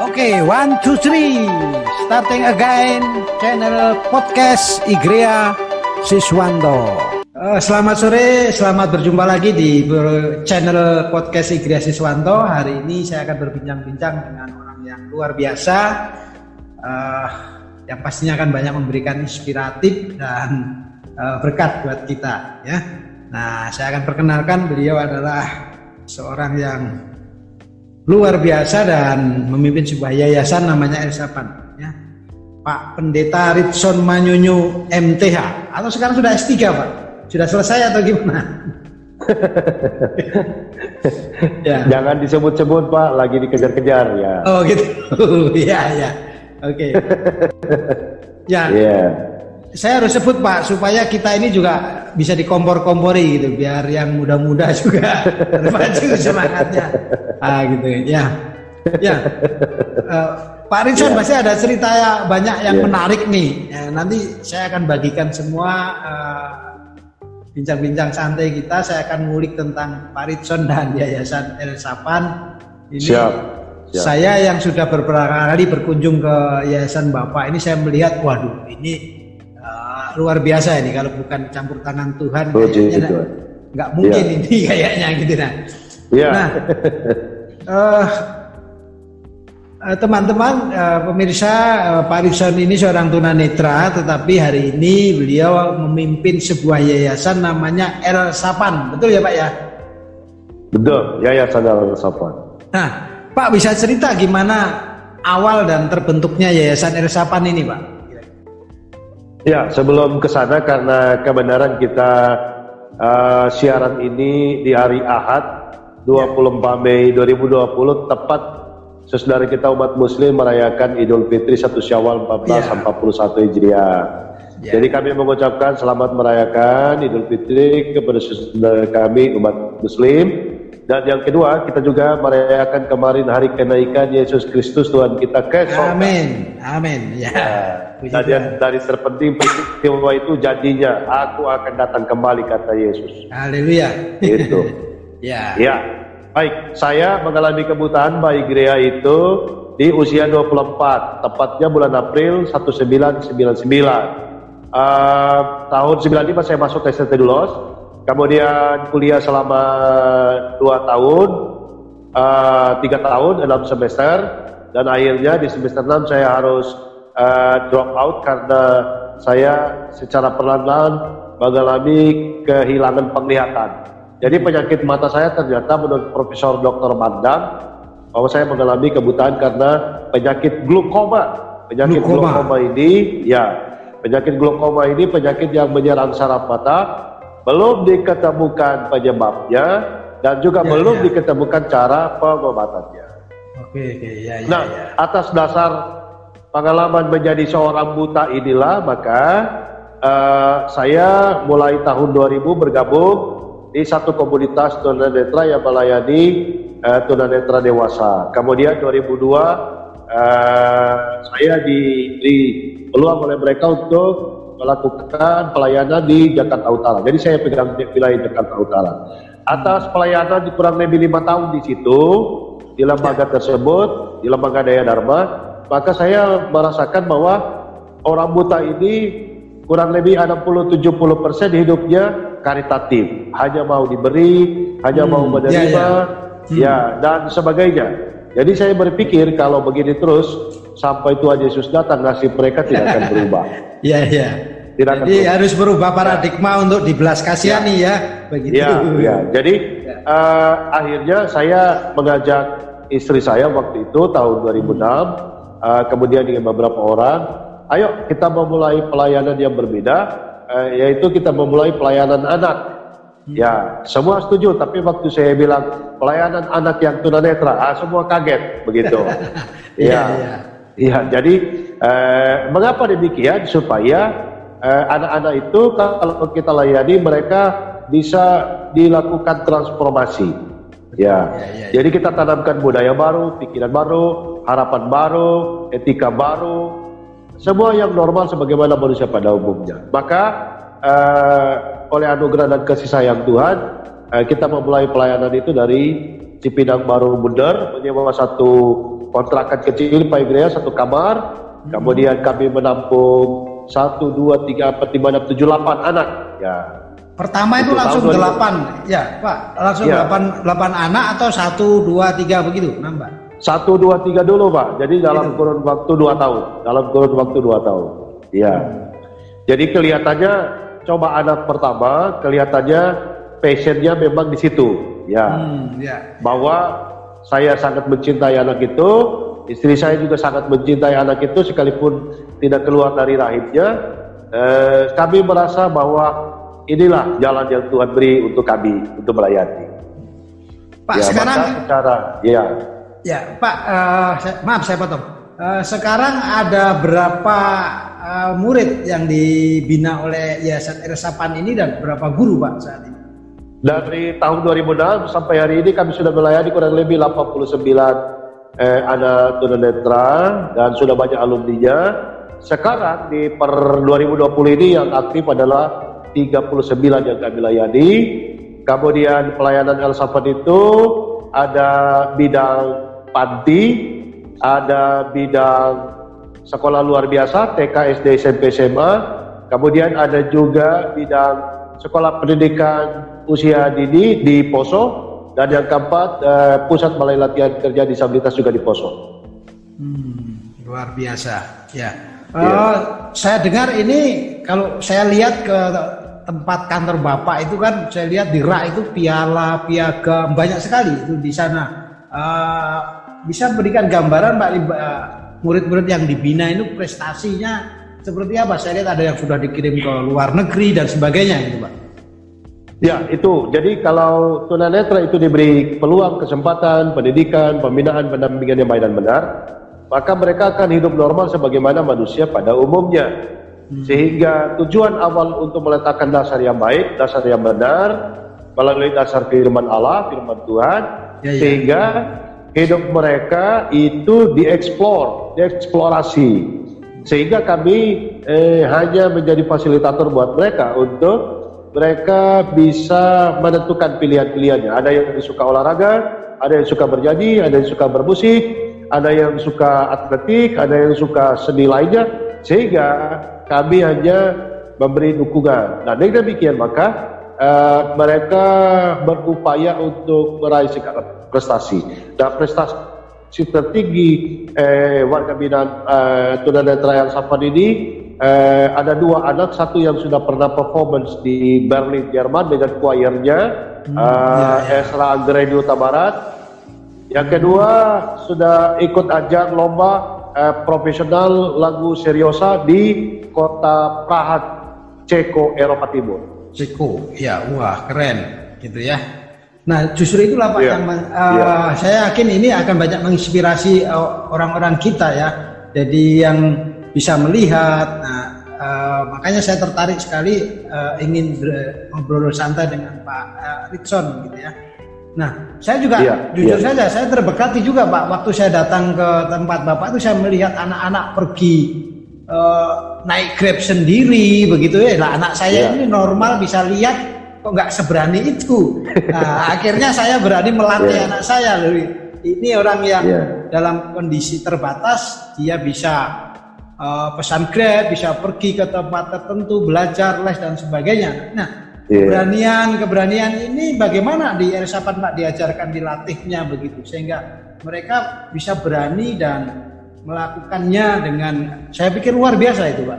Oke, one, two, three. Starting again, channel podcast Igrea Siswanto. Uh, selamat sore, selamat berjumpa lagi di channel podcast Igrea Siswanto. Hari ini saya akan berbincang-bincang dengan orang yang luar biasa, uh, yang pastinya akan banyak memberikan inspiratif dan uh, berkat buat kita. Ya, nah saya akan perkenalkan beliau adalah seorang yang luar biasa dan memimpin sebuah yayasan namanya Elsapan ya. Pak Pendeta Ritson Manyunyu MTH atau sekarang sudah S3 Pak? Sudah selesai atau gimana? Ya. jangan disebut-sebut Pak. Lagi dikejar-kejar ya. Oh gitu. Ya ya. Oke. Okay. ya. Yeah saya harus sebut Pak supaya kita ini juga bisa dikompor-kompori gitu biar yang muda-muda juga terpacu semangatnya ah gitu ya ya uh, Pak Rinson yeah. pasti ada cerita ya banyak yang yeah. menarik nih ya, nanti saya akan bagikan semua uh, bincang-bincang santai kita saya akan ngulik tentang Pak Rinson dan Yayasan El Sapan ini Siap. Siap. saya yang sudah beberapa kali berkunjung ke Yayasan Bapak ini saya melihat waduh ini luar biasa ini kalau bukan campur tangan Tuhan oh, kayaknya gitu. nggak mungkin ya. ini kayaknya gitu nah. Ya. Nah, uh, teman-teman uh, pemirsa uh, Pak Rikson ini seorang tunanetra tetapi hari ini beliau memimpin sebuah yayasan namanya El Sapan betul ya Pak ya betul yayasan El Sapan nah Pak bisa cerita gimana awal dan terbentuknya yayasan El Sapan ini Pak Ya, sebelum ke sana karena kebenaran kita uh, siaran ini di hari Ahad 24 Mei 2020 tepat sesaudara kita umat muslim merayakan Idul Fitri 1 Syawal 1441 Hijriah. Yeah. Jadi kami mengucapkan selamat merayakan Idul Fitri kepada saudara kami umat muslim dan yang kedua, kita juga merayakan kemarin hari kenaikan Yesus Kristus Tuhan kita ke surga. Amin. Amin. Ya. ya. Dan yang dari terpenting peristiwa itu jadinya aku akan datang kembali kata Yesus. Haleluya. Itu. ya. Ya. Baik, saya mengalami kebutaan bayi Grea itu di usia 24, tepatnya bulan April 1999. Uh, tahun 95 saya masuk ke STT Dulos Kemudian kuliah selama dua tahun, uh, tiga tahun enam semester, dan akhirnya di semester enam saya harus uh, drop out karena saya secara perlahan-lahan mengalami kehilangan penglihatan. Jadi penyakit mata saya ternyata menurut Profesor Dr. Mandang bahwa saya mengalami kebutaan karena penyakit glukoma. Penyakit glukoma ini, ya, penyakit glukoma ini penyakit yang menyerang saraf mata belum diketemukan penyebabnya dan juga ya, belum ya. diketemukan cara pengobatannya. Oke, oke, ya, ya. Nah, ya. atas dasar pengalaman menjadi seorang buta inilah maka uh, saya mulai tahun 2000 bergabung di satu komunitas tunanetra yang melayani uh, tunanetra dewasa. Kemudian 2002 uh, eh, saya di, di peluang oleh mereka untuk melakukan pelayanan di Jakarta Utara. Jadi saya pegang wilayah Jakarta Utara. Atas pelayanan di kurang lebih lima tahun di situ di lembaga tersebut, di lembaga Daya Dharma, maka saya merasakan bahwa orang buta ini kurang lebih 60-70 persen hidupnya karitatif, hanya mau diberi, hanya hmm, mau menerima, ya, ya. Hmm. ya dan sebagainya. Jadi saya berpikir kalau begini terus sampai Tuhan Yesus datang nasib mereka tidak akan berubah. Iya iya. Tidak Jadi akan harus berubah paradigma ya. untuk dibelas kasihani ya. ya begitu. Ya, ya. Jadi ya. Uh, akhirnya saya mengajak istri saya waktu itu tahun 2006 uh, eh, kemudian dengan beberapa orang, ayo kita memulai pelayanan yang berbeda uh, yaitu kita memulai pelayanan anak. Ya, semua setuju. Tapi waktu saya bilang pelayanan anak yang tunanetra, ah, semua kaget begitu. Iya, ya. iya. Iya, jadi eh, mengapa demikian? Supaya eh, anak-anak eh, itu kalau kita layani mereka bisa dilakukan transformasi. Ya, ya, ya, ya. jadi kita tanamkan budaya baru, pikiran baru, harapan baru, etika baru, semua yang normal sebagaimana manusia pada umumnya. Maka eh, oleh anugerah dan kasih sayang Tuhan, eh, kita memulai pelayanan itu dari Cipinang Baru Bundar menyewa satu kontrakan kecil Pak Igrea satu kamar, hmm. kemudian kami menampung satu, dua, tiga, empat, lima, enam, tujuh, delapan anak. Ya. Pertama itu, itu langsung delapan, ya Pak, langsung ya. delapan, delapan anak atau satu, dua, tiga begitu nambah? Satu, dua, tiga dulu Pak. Jadi dalam itu. kurun waktu dua tahun, dalam kurun waktu dua tahun. Ya. Hmm. Jadi kelihatannya coba anak pertama, kelihatannya passionnya memang di situ, ya. Hmm, ya. Bahwa saya sangat mencintai anak itu, istri saya juga sangat mencintai anak itu sekalipun tidak keluar dari rahimnya. Eh, kami merasa bahwa inilah jalan yang Tuhan beri untuk kami untuk melayani. Pak ya, sekarang secara ya. Ya Pak, uh, saya, maaf saya potong. Uh, sekarang ada berapa uh, murid yang dibina oleh Yayasan Irsapan ini dan berapa guru Pak saat ini? Dari tahun 2006 sampai hari ini kami sudah melayani kurang lebih 89 eh, anak tunanetra dan sudah banyak alumninya. Sekarang di per 2020 ini yang aktif adalah 39 yang kami layani. Kemudian pelayanan El itu ada bidang panti, ada bidang sekolah luar biasa, TK, SD, SMP, SMA. Kemudian ada juga bidang sekolah pendidikan usia dini di Poso dan yang keempat eh, pusat balai latihan kerja disabilitas juga di Poso. Hmm, luar biasa, ya. Yeah. Uh, saya dengar ini kalau saya lihat ke tempat kantor bapak itu kan saya lihat di rak itu piala, piagam banyak sekali itu di sana. Uh, bisa berikan gambaran Pak murid-murid yang dibina itu prestasinya seperti apa? Saya lihat ada yang sudah dikirim ke luar negeri dan sebagainya itu, Pak. Ya, itu. Jadi kalau tunanetra itu diberi peluang, kesempatan, pendidikan, pembinaan, pendampingan yang baik dan benar, maka mereka akan hidup normal sebagaimana manusia pada umumnya. Hmm. Sehingga tujuan awal untuk meletakkan dasar yang baik, dasar yang benar, melalui dasar firman Allah, firman Tuhan, ya, ya. sehingga hidup mereka itu dieksplor, dieksplorasi sehingga kami eh, hanya menjadi fasilitator buat mereka untuk mereka bisa menentukan pilihan-pilihannya. Ada yang suka olahraga, ada yang suka berjadi, ada yang suka bermusik, ada yang suka atletik, ada yang suka seni lainnya, sehingga kami hanya memberi dukungan. Nah, dengan demikian maka uh, mereka berupaya untuk meraih segala prestasi. Dan prestasi si tertinggi eh, warga binaan eh, tunanetra yang Safan ini eh, ada dua anak, satu yang sudah pernah performance di Berlin, Jerman dengan choirnya hmm, eh, ya, ya. Esra Anggreni Barat. Yang kedua sudah ikut ajang lomba eh, profesional lagu seriosa di kota Praha, Ceko, Eropa Timur. Ceko, ya, wah keren, gitu ya. Nah, justru itulah Pak yeah. yang uh, yeah. saya yakin ini akan banyak menginspirasi eh, orang-orang kita ya. Jadi yang bisa melihat. Nah, uh, makanya saya tertarik sekali uh, ingin ngobrol santai dengan Pak uh, Ritson gitu ya. Nah, saya juga yeah. jujur yeah. saja saya terberkati juga Pak waktu saya datang ke tempat Bapak itu saya melihat anak-anak pergi uh, naik Grab sendiri begitu ya. Lah anak saya yeah. ini normal bisa lihat kok nggak seberani itu. Nah, akhirnya saya berani melatih yeah. anak saya. Ini orang yang yeah. dalam kondisi terbatas, dia bisa uh, pesan grab, bisa pergi ke tempat tertentu, belajar les dan sebagainya. Nah, yeah. keberanian keberanian ini bagaimana di R8 Pak diajarkan dilatihnya begitu sehingga mereka bisa berani dan melakukannya dengan saya pikir luar biasa itu Pak.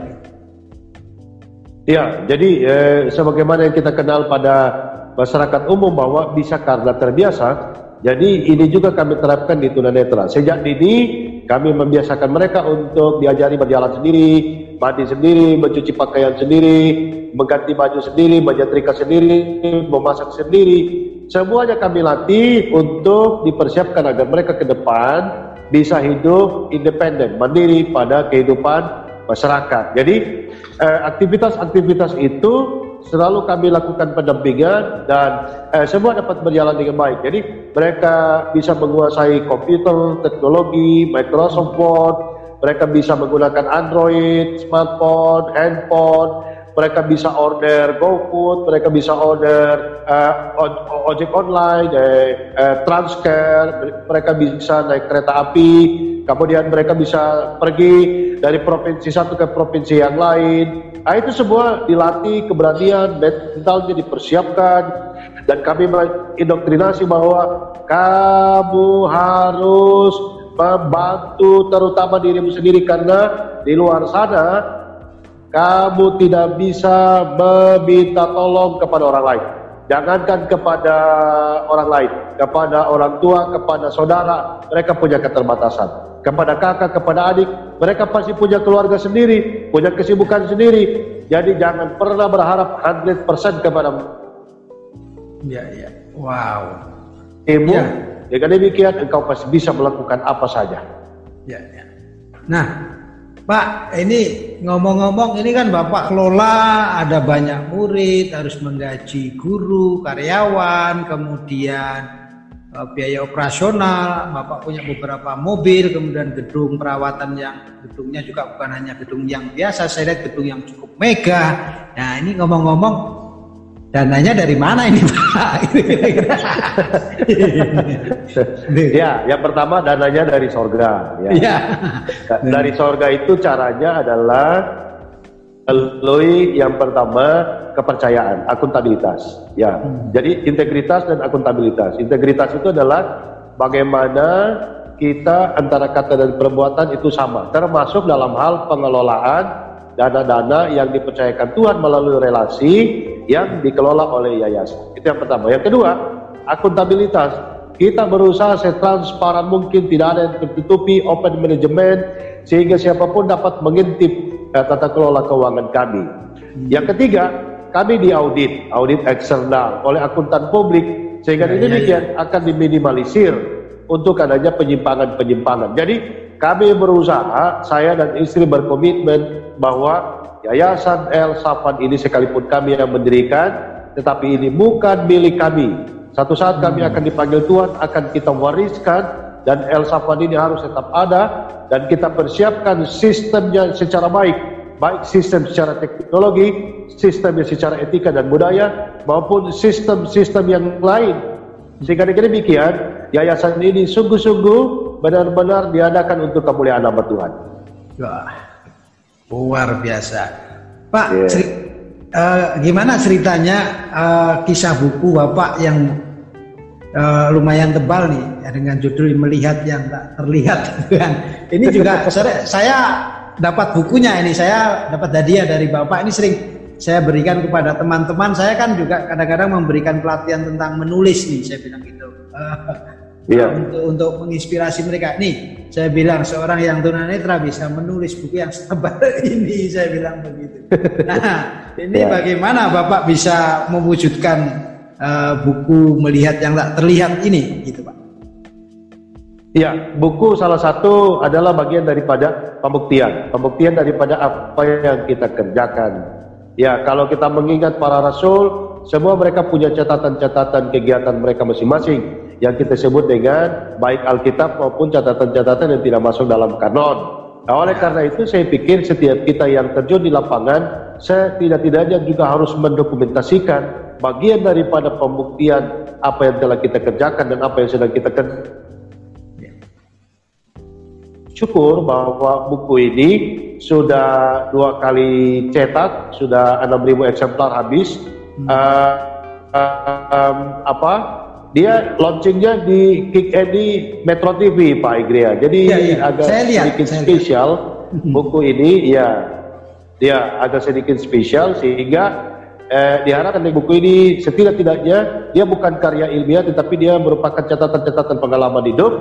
Ya, jadi eh, sebagaimana yang kita kenal pada masyarakat umum bahwa bisa karena terbiasa, jadi ini juga kami terapkan di tunanetra. Sejak dini kami membiasakan mereka untuk diajari berjalan sendiri, mandi sendiri, mencuci pakaian sendiri, mengganti baju sendiri, menyetrika sendiri, memasak sendiri. Semuanya kami latih untuk dipersiapkan agar mereka ke depan bisa hidup independen, mandiri pada kehidupan masyarakat. Jadi eh, aktivitas-aktivitas itu selalu kami lakukan pendampingan dan eh, semua dapat berjalan dengan baik. Jadi mereka bisa menguasai komputer, teknologi, Microsoft Word, mereka bisa menggunakan Android, smartphone, handphone, mereka bisa order GoFood, mereka bisa order uh, ojek online, uh, transfer, mereka bisa naik kereta api, kemudian mereka bisa pergi dari provinsi satu ke provinsi yang lain. Nah, itu semua dilatih keberanian, mentalnya dipersiapkan, dan kami mengindoktrinasi bahwa kamu harus membantu terutama dirimu sendiri karena di luar sana kamu tidak bisa meminta tolong kepada orang lain. Jangankan kepada orang lain, kepada orang tua, kepada saudara, mereka punya keterbatasan. Kepada kakak, kepada adik, mereka pasti punya keluarga sendiri, punya kesibukan sendiri. Jadi jangan pernah berharap 100% kepada Ya, ya. Wow. Ibu, ya. dengan demikian engkau pasti bisa melakukan apa saja. Ya, ya. Nah, Pak, ini ngomong-ngomong ini kan Bapak kelola ada banyak murid, harus menggaji guru, karyawan, kemudian uh, biaya operasional, Bapak punya beberapa mobil, kemudian gedung perawatan yang gedungnya juga bukan hanya gedung yang biasa, saya lihat gedung yang cukup mega. Nah, ini ngomong-ngomong dananya dari mana ini Pak? ya, yang pertama dananya dari sorga. Ya. ya. Dari sorga itu caranya adalah melalui yang pertama kepercayaan, akuntabilitas. Ya, hmm. jadi integritas dan akuntabilitas. Integritas itu adalah bagaimana kita antara kata dan perbuatan itu sama, termasuk dalam hal pengelolaan dana-dana yang dipercayakan Tuhan melalui relasi yang dikelola oleh yayasan. Itu yang pertama. Yang kedua, akuntabilitas. Kita berusaha setransparan mungkin, tidak ada yang tertutupi, open management, sehingga siapa pun dapat mengintip eh, tata kelola keuangan kami. Hmm. Yang ketiga, kami diaudit, audit eksternal oleh akuntan publik, sehingga ya, ini ya, ya. akan diminimalisir untuk adanya penyimpangan-penyimpangan. Jadi kami berusaha, saya dan istri berkomitmen bahwa Yayasan El Safan ini sekalipun kami yang mendirikan, tetapi ini bukan milik kami. Satu saat kami hmm. akan dipanggil Tuhan, akan kita wariskan dan El Safan ini harus tetap ada dan kita persiapkan sistemnya secara baik, baik sistem secara teknologi, sistemnya secara etika dan budaya maupun sistem-sistem yang lain. Sehingga dengan demikian, yayasan ini sungguh-sungguh benar-benar diadakan untuk kemuliaan nama Tuhan. Wah, luar biasa. Pak, yeah. ceri uh, gimana ceritanya uh, kisah buku Bapak yang uh, lumayan tebal nih ya, dengan judul melihat yang tak terlihat kan. Ini juga saya, saya dapat bukunya ini, saya dapat hadiah dari Bapak ini sering saya berikan kepada teman-teman saya kan juga kadang-kadang memberikan pelatihan tentang menulis nih saya bilang gitu Iya. Untuk untuk menginspirasi mereka. Nih, saya bilang seorang yang tunanetra bisa menulis buku yang setebal ini, saya bilang begitu. Nah, ini ya. bagaimana Bapak bisa mewujudkan uh, buku melihat yang tak terlihat ini, gitu Pak? Ya, buku salah satu adalah bagian daripada pembuktian, pembuktian daripada apa yang kita kerjakan. Ya, kalau kita mengingat para rasul, semua mereka punya catatan-catatan kegiatan mereka masing-masing yang kita sebut dengan baik Alkitab maupun catatan-catatan yang tidak masuk dalam kanon. Nah, oleh karena itu saya pikir setiap kita yang terjun di lapangan, setidak-tidaknya juga harus mendokumentasikan bagian daripada pembuktian apa yang telah kita kerjakan dan apa yang sedang kita kerjakan. Syukur bahwa buku ini sudah dua kali cetak, sudah 6.000 eksemplar habis. Hmm. Uh, uh, um, apa dia launchingnya di Kick Eddy Metro TV Pak Igria. Jadi ya, ya. agak saya lihat, sedikit saya spesial lihat. buku ini ya dia agak sedikit spesial sehingga eh, diharapkan dari buku ini setidak-tidaknya dia bukan karya ilmiah tetapi dia merupakan catatan-catatan pengalaman hidup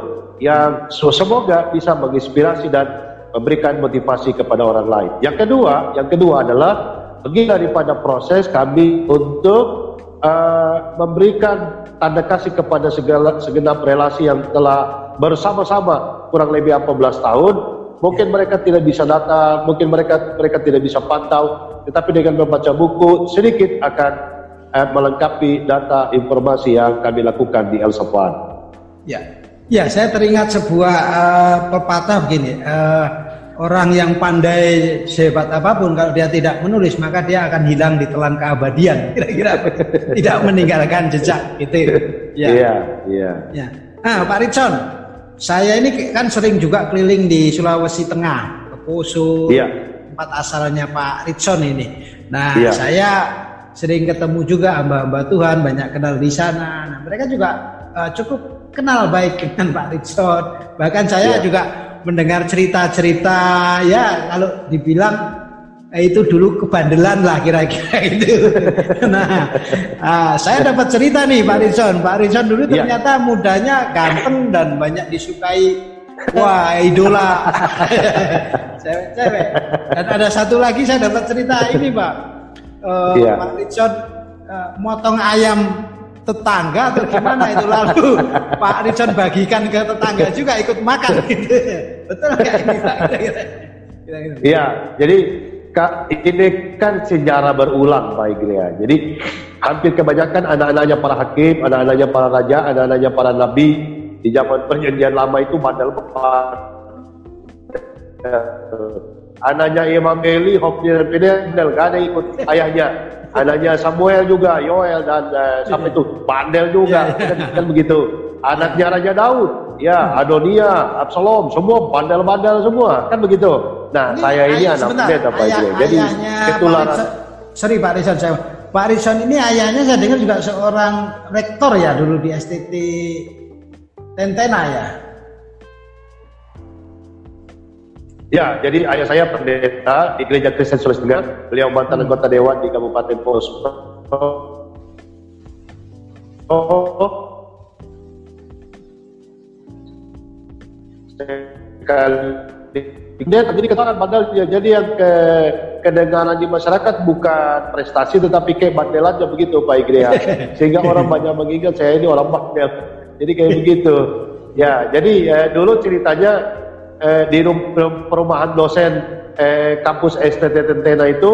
yang semoga bisa menginspirasi dan memberikan motivasi kepada orang lain. Yang kedua, yang kedua adalah bagi daripada proses kami untuk uh, memberikan tanda kasih kepada segala segenap relasi yang telah bersama-sama kurang lebih 14 tahun. Mungkin mereka tidak bisa datang, mungkin mereka mereka tidak bisa pantau, tetapi dengan membaca buku sedikit akan uh, melengkapi data informasi yang kami lakukan di El Safwan. Ya, ya saya teringat sebuah uh, pepatah begini. Uh, orang yang pandai sehebat apa pun kalau dia tidak menulis maka dia akan hilang di telan keabadian kira-kira tidak meninggalkan jejak gitu ya iya iya ya ah Pak Ritson saya ini kan sering juga keliling di Sulawesi Tengah, ke Poso, iya. tempat asalnya Pak Ritson ini. Nah, iya. saya sering ketemu juga hamba-hamba Tuhan, banyak kenal di sana. Nah, mereka juga uh, cukup kenal baik dengan Pak Ritson. Bahkan saya iya. juga mendengar cerita-cerita ya kalau dibilang eh, itu dulu kebandelan lah kira-kira itu. nah, uh, saya dapat cerita nih Pak Rizon. Pak Rizon dulu iya. ternyata ya. mudanya ganteng dan banyak disukai. Wah, idola cewek-cewek. Dan ada satu lagi saya dapat cerita ini, Pak. Uh, ya. Pak Rizon uh, motong ayam tetangga atau gimana itu lalu Pak Rizon bagikan ke tetangga juga ikut makan gitu. Betul nggak ini? Iya, jadi ini kan sejarah berulang Pak Igria. Jadi hampir kebanyakan anak-anaknya para hakim, anak-anaknya para raja, anak-anaknya para nabi di zaman perjanjian lama itu bandel Anaknya Imam Eli, dan Fidel, gak ada ikut ayahnya. Anaknya Samuel juga, Yoel dan uh, sampai itu bandel juga, iya. kan begitu. Anaknya Raja Daud, ya Adonia, Absalom, semua bandel-bandel semua, kan begitu. Nah, ini saya ini anak muda Pak ayah, Jadi ketularan. Sorry Pak Rizon, saya Pak Rizon ini ayahnya saya dengar juga seorang rektor ya dulu di STT Tentena ya. Ya, jadi ayah saya pendeta di Gereja Kristen Sulawesi Tengah. Beliau mantan hmm. anggota dewan di Kabupaten Poso. Oh, sekali dia terjadi ketahuan padahal ya, jadi yang ke kedengaran di masyarakat bukan prestasi tetapi kayak bandelannya begitu Pak Igria sehingga orang banyak mengingat saya ini orang bandel jadi kayak begitu ya jadi eh, dulu ceritanya eh, di perumahan dosen eh, kampus STT Tentena itu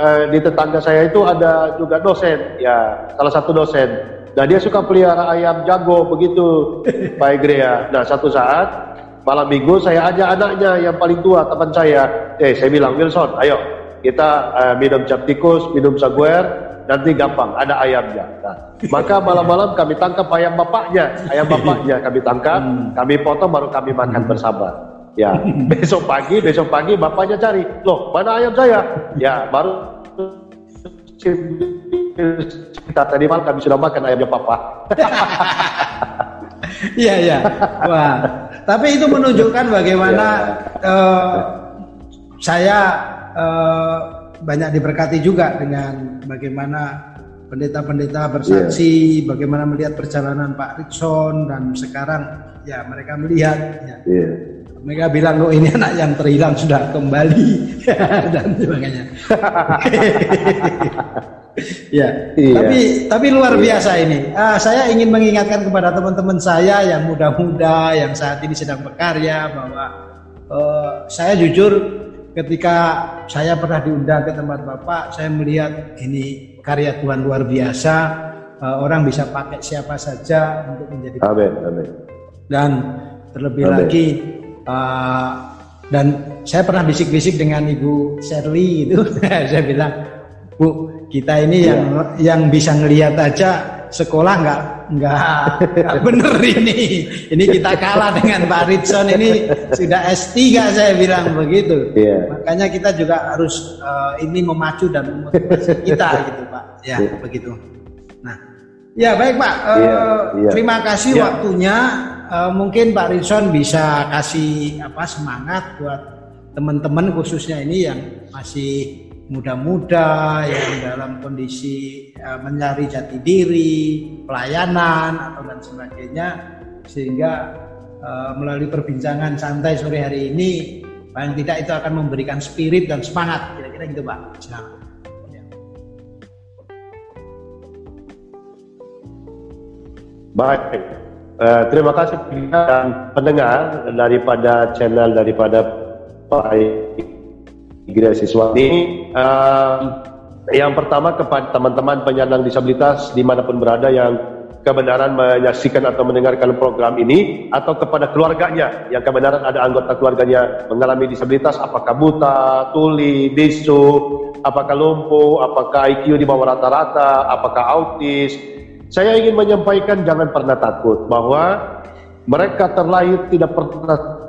eh, di tetangga saya itu ada juga dosen ya salah satu dosen. Nah dia suka pelihara ayam jago begitu Pak Igria nah satu saat malam minggu saya ajak anaknya yang paling tua teman saya. Eh saya bilang Wilson ayo kita uh, minum cap tikus minum saguer nanti gampang ada ayamnya. Nah, maka malam-malam kami tangkap ayam bapaknya ayam bapaknya kami tangkap hmm. kami potong baru kami makan bersama ya besok pagi besok pagi bapaknya cari loh mana ayam saya ya baru kita tadi malam kami sudah makan ayamnya papa Iya iya. Wah. Tapi itu menunjukkan bagaimana uh, saya uh, banyak diberkati juga dengan bagaimana pendeta-pendeta bersaksi, yeah. bagaimana melihat perjalanan Pak Rikson dan sekarang ya mereka melihat ya. Yeah. Mereka bilang oh ini anak yang terhilang sudah kembali dan sebagainya. ya, iya. tapi tapi luar iya. biasa ini. Ah, saya ingin mengingatkan kepada teman-teman saya yang muda-muda yang saat ini sedang berkarya bahwa uh, saya jujur ketika saya pernah diundang ke tempat Bapak, saya melihat ini karya Tuhan luar biasa. Uh, orang bisa pakai siapa saja untuk menjadi Amin, amin. Dan terlebih amin. lagi uh, dan saya pernah bisik-bisik dengan Ibu Shirley itu, saya bilang, Bu, kita ini yang ya. yang bisa ngelihat aja sekolah nggak nggak bener ini ini kita kalah dengan Pak Ritson ini sudah S3 saya bilang begitu yeah. makanya kita juga harus uh, ini memacu dan memotivasi kita gitu Pak ya yeah. begitu nah ya baik Pak uh, yeah. Yeah. terima kasih yeah. waktunya uh, mungkin Pak Ritson bisa kasih apa semangat buat teman-teman khususnya ini yang masih muda-muda yang dalam kondisi uh, mencari jati diri, pelayanan atau dan sebagainya sehingga uh, melalui perbincangan santai sore hari ini paling tidak itu akan memberikan spirit dan semangat kira-kira gitu Pak. Silakan. Baik, uh, terima kasih pendengar daripada channel daripada Pak Gereja Siswa ini uh, yang pertama kepada teman-teman penyandang disabilitas di mana pun berada yang kebenaran menyaksikan atau mendengarkan program ini atau kepada keluarganya yang kebenaran ada anggota keluarganya mengalami disabilitas apakah buta, tuli, bisu, apakah lumpuh, apakah IQ di bawah rata-rata, apakah autis. Saya ingin menyampaikan jangan pernah takut bahwa mereka terlahir tidak pernah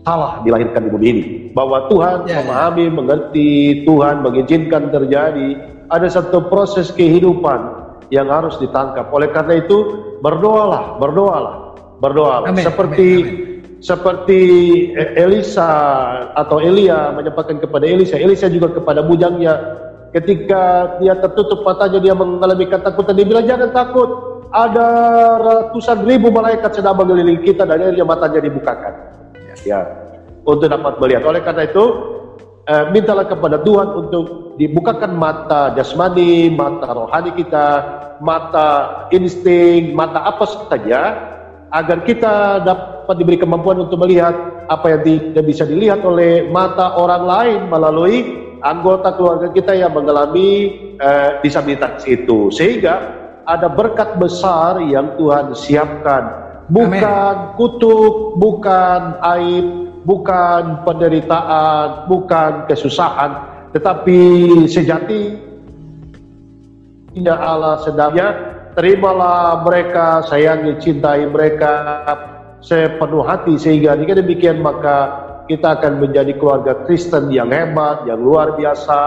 salah dilahirkan di bumi ini. Bahwa Tuhan ya, ya. memahami, ya. mengerti, Tuhan mengizinkan terjadi. Ada satu proses kehidupan yang harus ditangkap. Oleh karena itu, berdoalah, berdoalah, berdoalah. Amin, seperti amin, amin. seperti Elisa atau Elia menyampaikan kepada Elisa, Elisa juga kepada bujangnya. Ketika dia tertutup matanya, dia mengalami ketakutan. Dia bilang, jangan takut. Ada ratusan ribu malaikat sedang mengelilingi kita dan akhirnya matanya dibukakan. Ya, untuk dapat melihat. Oleh karena itu, eh, mintalah kepada Tuhan untuk dibukakan mata jasmani, mata rohani kita, mata insting, mata apa saja agar kita dapat diberi kemampuan untuk melihat apa yang tidak bisa dilihat oleh mata orang lain melalui anggota keluarga kita yang mengalami eh, disabilitas itu. Sehingga ada berkat besar yang Tuhan siapkan. Bukan Amen. kutuk bukan aib bukan penderitaan bukan kesusahan. Tetapi sejati Allah sedangnya terimalah mereka, sayangi, cintai mereka sepenuh hati. Sehingga jika demikian maka kita akan menjadi keluarga Kristen yang hebat, yang luar biasa,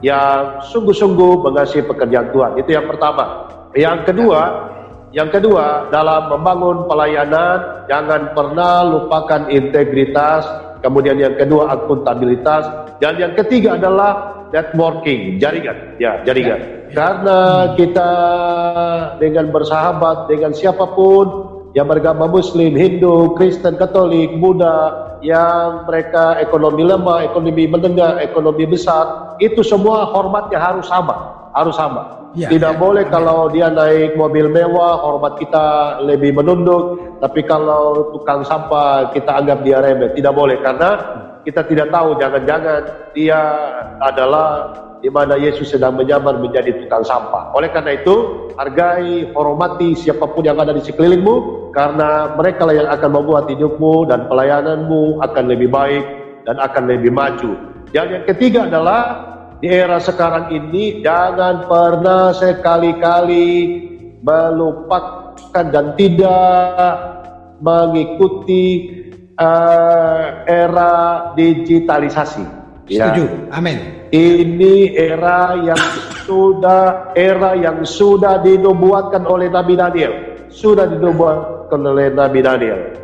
yang sungguh-sungguh mengasihi pekerjaan Tuhan. Itu yang pertama. Yang kedua, yang kedua dalam membangun pelayanan jangan pernah lupakan integritas. Kemudian yang kedua akuntabilitas dan yang ketiga adalah networking, jaringan, ya jaringan. Ya. Karena kita dengan bersahabat dengan siapa pun yang beragama Muslim, Hindu, Kristen, Katolik, Buddha, yang mereka ekonomi lemah, ekonomi menengah, ekonomi besar, itu semua hormatnya harus sama, harus sama. Ya, Tidak ya, boleh ya. kalau dia naik mobil mewah, hormat kita lebih menunduk, tapi kalau tukang sampah kita anggap dia remeh. Tidak boleh karena kita tidak tahu jangan-jangan dia adalah di mana Yesus sedang menyamar menjadi tukang sampah. Oleh karena itu, hargai, hormati siapa pun yang ada di sekelilingmu, karena mereka lah yang akan membuat hidupmu dan pelayananmu akan lebih baik dan akan lebih maju. Dan yang ketiga adalah di era sekarang ini jangan pernah sekali-kali melupakan dan tidak mengikuti uh, era digitalisasi. Ya. Setuju. Amin. Ini era yang sudah era yang sudah dinubuatkan oleh Nabi Daniel. Sudah dinubuatkan oleh Nabi Daniel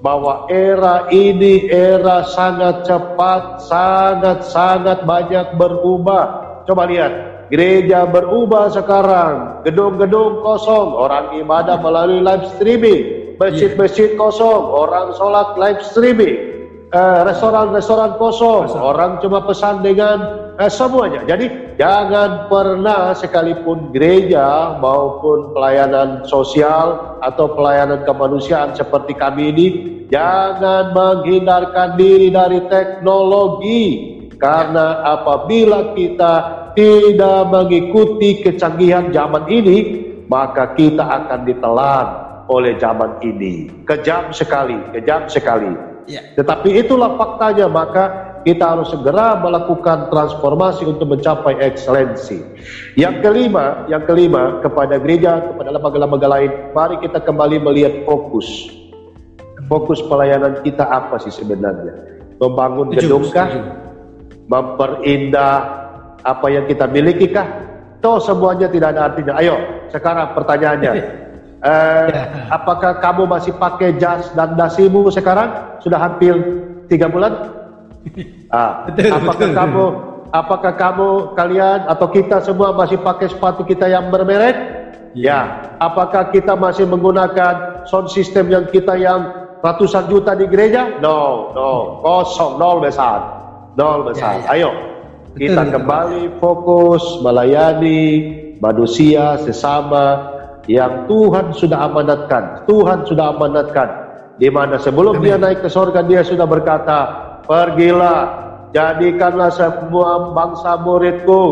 bahwa era ini era sangat cepat, sangat-sangat banyak berubah. Coba lihat, gereja berubah sekarang, gedung-gedung kosong, orang ibadah melalui live streaming, masjid-masjid kosong, orang sholat live streaming, Eh, restoran-restoran kosong, Masa. orang cuma pesan dengan eh, semuanya. Jadi jangan pernah sekalipun gereja maupun pelayanan sosial atau pelayanan kemanusiaan seperti kami ini jangan menghindarkan diri dari teknologi karena apabila kita tidak mengikuti kecanggihan zaman ini maka kita akan ditelan oleh zaman ini. Kejam sekali, kejam sekali. Ya. Tetapi itulah faktanya, maka kita harus segera melakukan transformasi untuk mencapai ekselensi. Yang kelima, yang kelima kepada gereja, kepada lembaga-lembaga lain, mari kita kembali melihat fokus. Fokus pelayanan kita apa sih sebenarnya? Membangun gedung kah? Memperindah apa yang kita miliki kah? Toh semuanya tidak ada artinya. Ayo, sekarang pertanyaannya. Eh, ya. apakah kamu masih pakai jas dan dasimu sekarang? Sudah hampir tiga bulan? Ah, betul, apakah betul. kamu, apakah kamu kalian atau kita semua masih pakai sepatu kita yang bermerek? Ya. ya. Apakah kita masih menggunakan sound system yang kita yang ratusan juta di gereja? No, no, kosong, nol besar, nol besar. Ya, ya. Ayo, kita kembali fokus melayani manusia sesama yang Tuhan sudah amanatkan. Tuhan sudah amanatkan. Di mana sebelum Amin. dia naik ke sorga dia sudah berkata, pergilah, jadikanlah semua bangsa muridku,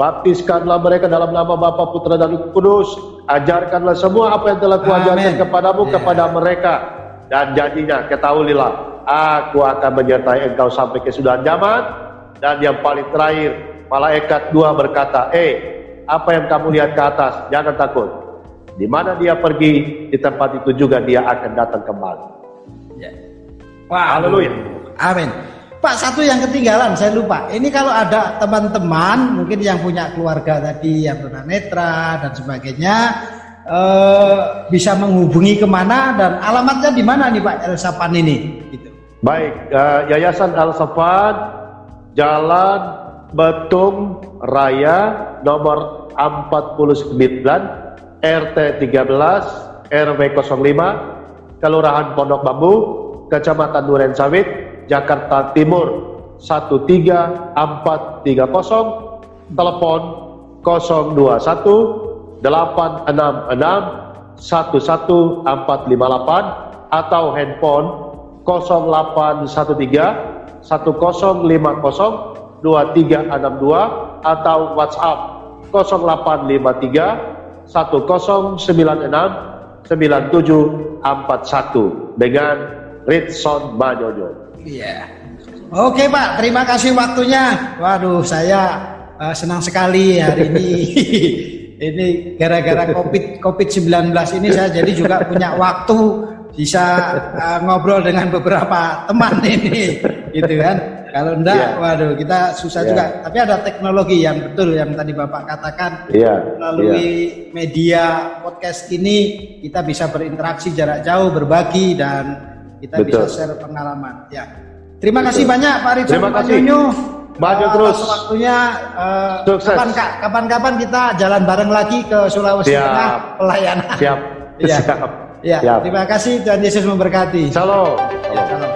baptiskanlah mereka dalam nama Bapa, Putra dan Roh Kudus, ajarkanlah semua apa yang telah kuajarkan kepadamu yeah. kepada mereka. Dan jadinya ketahuilah, aku akan menyertai engkau sampai kesudahan zaman. Dan yang paling terakhir, malaikat dua berkata, eh, apa yang kamu lihat ke atas, jangan takut Di mana dia pergi, di tempat itu juga dia akan datang kembali. Ya. Wah, haleluya. Amin. Pak, satu yang ketinggalan, saya lupa. Ini kalau ada teman-teman, mungkin yang punya keluarga tadi, yang tunanetra dan sebagainya, eh, bisa menghubungi ke mana dan alamatnya di mana nih Pak Elsapan ini? Gitu. Baik, uh, Yayasan Elsapan, Jalan Betung Raya nomor 49 RT 13 RW 05 Kelurahan Pondok Bambu Kecamatan Duren Sawit Jakarta Timur 13430 telepon 021 866 11458 atau handphone 0813 1050 2362 atau WhatsApp 0853 1096 9741 dengan Ritson Manyonyo. Iya. Oke Pak, terima kasih waktunya. Waduh, saya uh, senang sekali hari ini. ini gara-gara COVID COVID-19 ini saya jadi juga punya waktu bisa uh, ngobrol dengan beberapa teman ini, gitu kan. Kalau enggak, yeah. waduh kita susah yeah. juga. Tapi ada teknologi yang betul yang tadi Bapak katakan yeah. melalui yeah. media podcast ini kita bisa berinteraksi jarak jauh, berbagi dan kita betul. bisa share pengalaman. Ya. Terima betul. kasih banyak Pak Rizal Terima kasih. Maju uh, terus. Waktunya uh, kapan kapan-kapan kita jalan bareng lagi ke Sulawesi Tengah pelayanan. Siap. Ya. Siap. Ya, Siap. terima kasih Tuhan Yesus memberkati. Salam. Ya, salam.